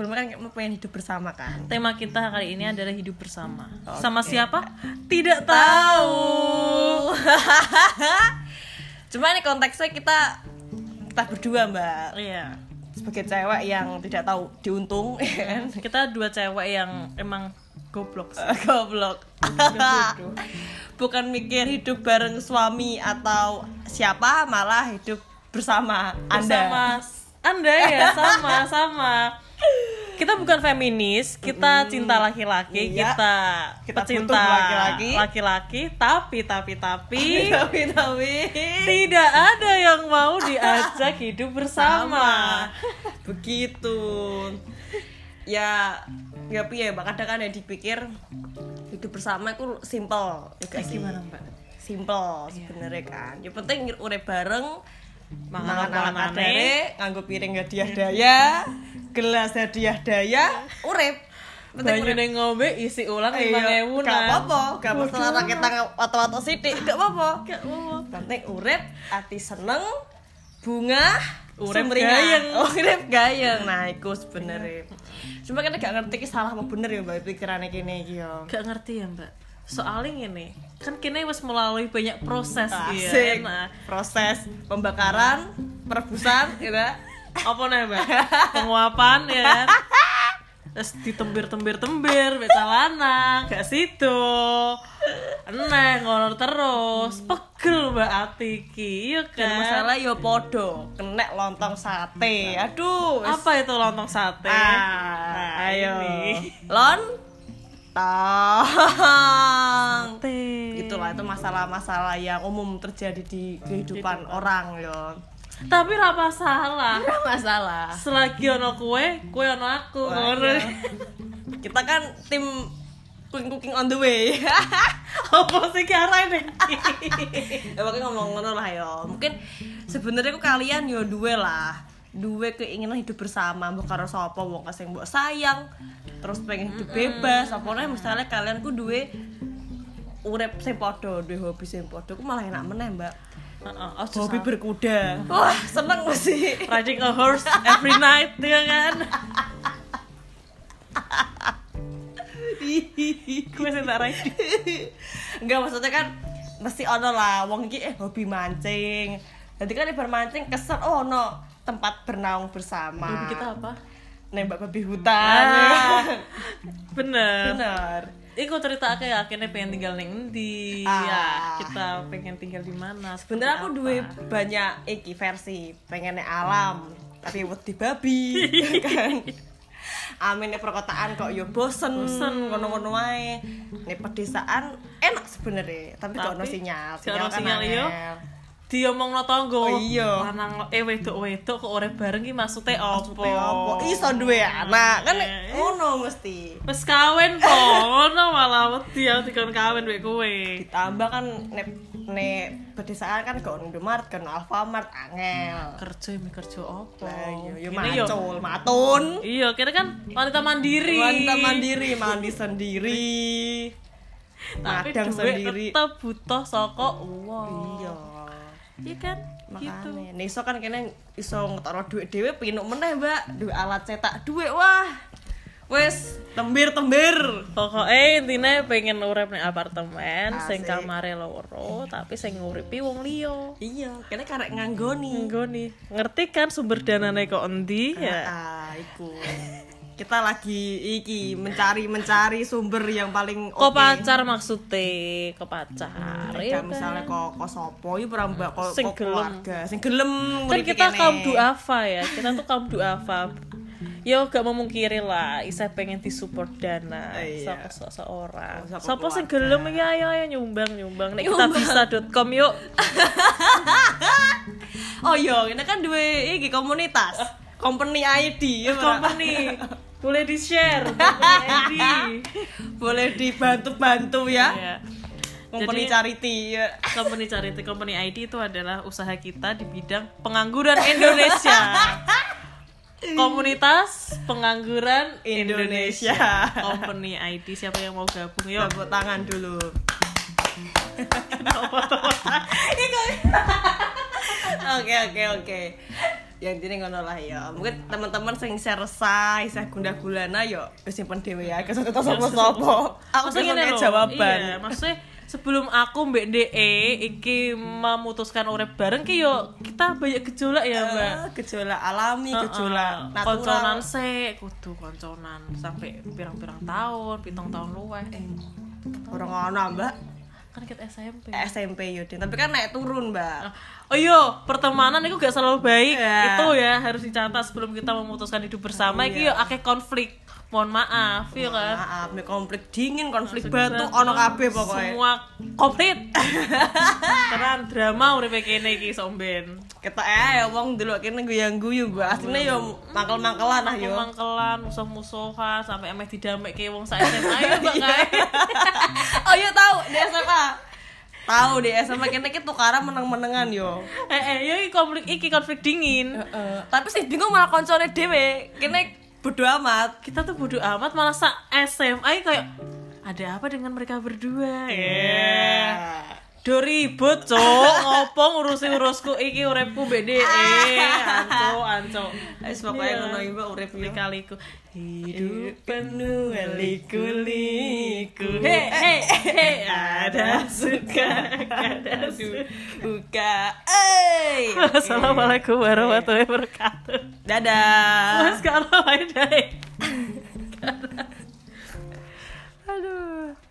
sebelumnya kan kamu pengen hidup bersama kan Tema kita kali ini adalah hidup bersama. Oke. Sama siapa? Tidak tahu. cuma ini konteksnya kita kita berdua mbak Iya. sebagai cewek yang tidak tahu diuntung ya kan Kita dua cewek yang emang goblok sih. goblok bukan mikir hidup bareng suami atau siapa malah hidup bersama anda Sama Anda ya, sama, sama. Kita bukan feminis, kita cinta laki-laki, Iya. kita Kita pecinta butuh laki-laki. laki-laki, tapi tapi tapi tapi tapi tidak ada yang mau diajak hidup bersama. begitu ya ya piye mbak kadang kan yang dipikir hidup bersama itu simple ya gak sih? Gimana, Mbak? simple sebenarnya kan yang penting urip bareng ala kadare nganggo piring hadiah daya gelas hadiah daya. Urip. Penting Banyu neng ngombe isi ulang lima Iya, ewu gak apa-apa. Gak masalah kita wato-wato sidik gak apa-apa. Gak apa-apa. penting urip ati seneng bunga Urip gayeng. oh, urip gayeng. Nah iku sebenarnya cuma kita gak ngerti ki salah apa bener ya mbak pikirannya iki yo. Gak ngerti ya mbak. Soalnya ini kan kini wis melalui banyak proses Asik. ya. Nah, proses pembakaran perebusan gitu apa nih mbak? Penguapan ya kan. Terus ditembir-tembir-tembir, beca lanang, gak situ. Eneh ngolor terus, pegel mbak Atiki, iya dan kan? masalah yo podo kena lontong sate aduh. Apa itu lontong sate? ah, ayo ini. lon tong Sate. itulah itu masalah-masalah yang umum terjadi di kehidupan orang yo Tapi ra masalah. Nggak masalah Selagi ono kue, kue ono aku. Wah, iya. kita kan tim cooking cooking on the way Apa sih kira ini? ya pokoknya ngomong ngono lah yo mungkin sebenarnya kok kalian yo duwe lah duwe keinginan hidup bersama mbok karo sapa wong sing mbok sayang terus pengen hidup bebas apa nih misalnya kalian ku duwe urip sing padha duwe hobi sing padha ku malah enak meneh mbak Ojo hobi sampe. berkuda wah seneng mesti riding a horse every night ya kan gue sih tak riding Enggak maksudnya kan mesti ono lah wong iki eh hobi mancing. Jadi kan ibar mancing keser oh ono tempat bernaung bersama. Hobi kita apa Nembak babi hutan. ah, bener Bener. Iku cerita kayak akhirnya pengen tinggal neng di Ah. ya kita pengen tinggal di mana Sebenernya aku duwe apa. banyak iki versi, pengennya alam, tapi wedi babi kan. Amin nih perkotaan kok yo bosen, Bosen. ngono-ngono wae. Nih pedesaan enak sebenarnya, tapi gak ono Tapi sinyal. ono kan sinyal, iya. Diomong no tonggo Oh, iya. lanang eh wedok wedok kok urip bareng ki maksudnya opo apa? Iso duwe anak kan Eh. ngono mesti. wis kawin po ngono malah wedi aku dikon kawin wek kowe Ditambah kan nek nek pedesaan kan gak ono Indomaret, kan Alfamart angel. kerja mi kerja opo Lah iya, yo Gini yo. macul, matun. iya kira kan wanita mandiri Wanita mandiri, mandi sendiri. tapi duit sendiri. tetep butuh soko uang Iya. kan gitu Makanya, nih iso kan kene iso ngetara duit dhewe pinuk meneh, Mbak. Duit alat cetak duit wah. Wes, tembir-tembir. pokoknya intinya pengen urip nih apartemen sing Asik. kamare loro tapi sing nguripi wong liya Iya, kene karek nganggoni. Nih ngerti kan sumber danane kok endi ya Ah, iku. Kita lagi iki mencari mencari sumber yang paling oke. pacar maksudnya? Kok pacar? Nek ya gak misalnya kok kok sopo? Iki ora mbak kok Sing keluarga sing gelem kan kita kene. kaum duafa ya kita tuh kaum duafa yo gak memungkiri lah isa pengen disupport dana Iya. sapa seseorang Sapa sing gelem? Ya ayo ayo nyumbang nyumbang. Nek kita bisa.com yuk. Oh iya, ini kan dua iki komunitas. Company ID ya company boleh di share company ID Boleh dibantu-bantu ya. ya Company Jadi- charity ya. company charity company ID itu adalah usaha kita di bidang pengangguran Indonesia komunitas pengangguran Indonesia, Indonesia. company ID siapa yang mau gabung yuk Tepuk tangan dulu. Oke oke oke. Yang intinya ngono lah ya. Mungkin teman-teman sing isih resah isih gundah gulana yo simpen dhewe ya kesel ketemu sapa-sapa. aku Maksudnya pengen loh, jawaban. Iya, maksudnya sebelum aku Mbak DE iki memutuskan urip bareng ki yo kita banyak gejolak ya, Mbak. Eh, gejolak alami gejolak konconan se kudu konconan sampai pirang-pirang tahun, pitung tahun luweh. orang ana mbak Kan kita SMP. SMP yo Din. tapi kan naik turun mbak Oh iya, pertemanan itu gak selalu baik. Iya. Itu ya harus dicatat sebelum kita memutuskan hidup bersama. Iki yo akeh konflik. Mohon maaf, ya kan. maaf nih konflik dingin konflik batu ono kabeh pokoknya Semua komplit. Keren drama uripe kene iki somben. kita eh wong dulu kene guyang guyu gua aslinya yo mangkel mangkelan ah yo Mangkelan, musuh-musuhan sampai emeh didamekke wong sak SMA ya, Mbak tahu di SMA kene kita tukaran meneng-menengan yo Eh, eh, yo iki konflik iki konflik dingin. tapi sih bingung malah koncone dhewe kene bodo amat Kita tuh bodo amat malah sak SMA kayak ada apa dengan mereka berdua? Ya. Do ribut, cok, Ngopo ngurusi urusku iki uripku mbek dhek. Anco, anco. Wis pokoke iya. ngono iki mbok urip likaliku. Hidup penuh liku-liku. Eh, hey, eh. hey, hey. Ada suka, ada suka. Hey. Assalamualaikum warahmatullahi wabarakatuh. Dadah. Mas karo Aduh.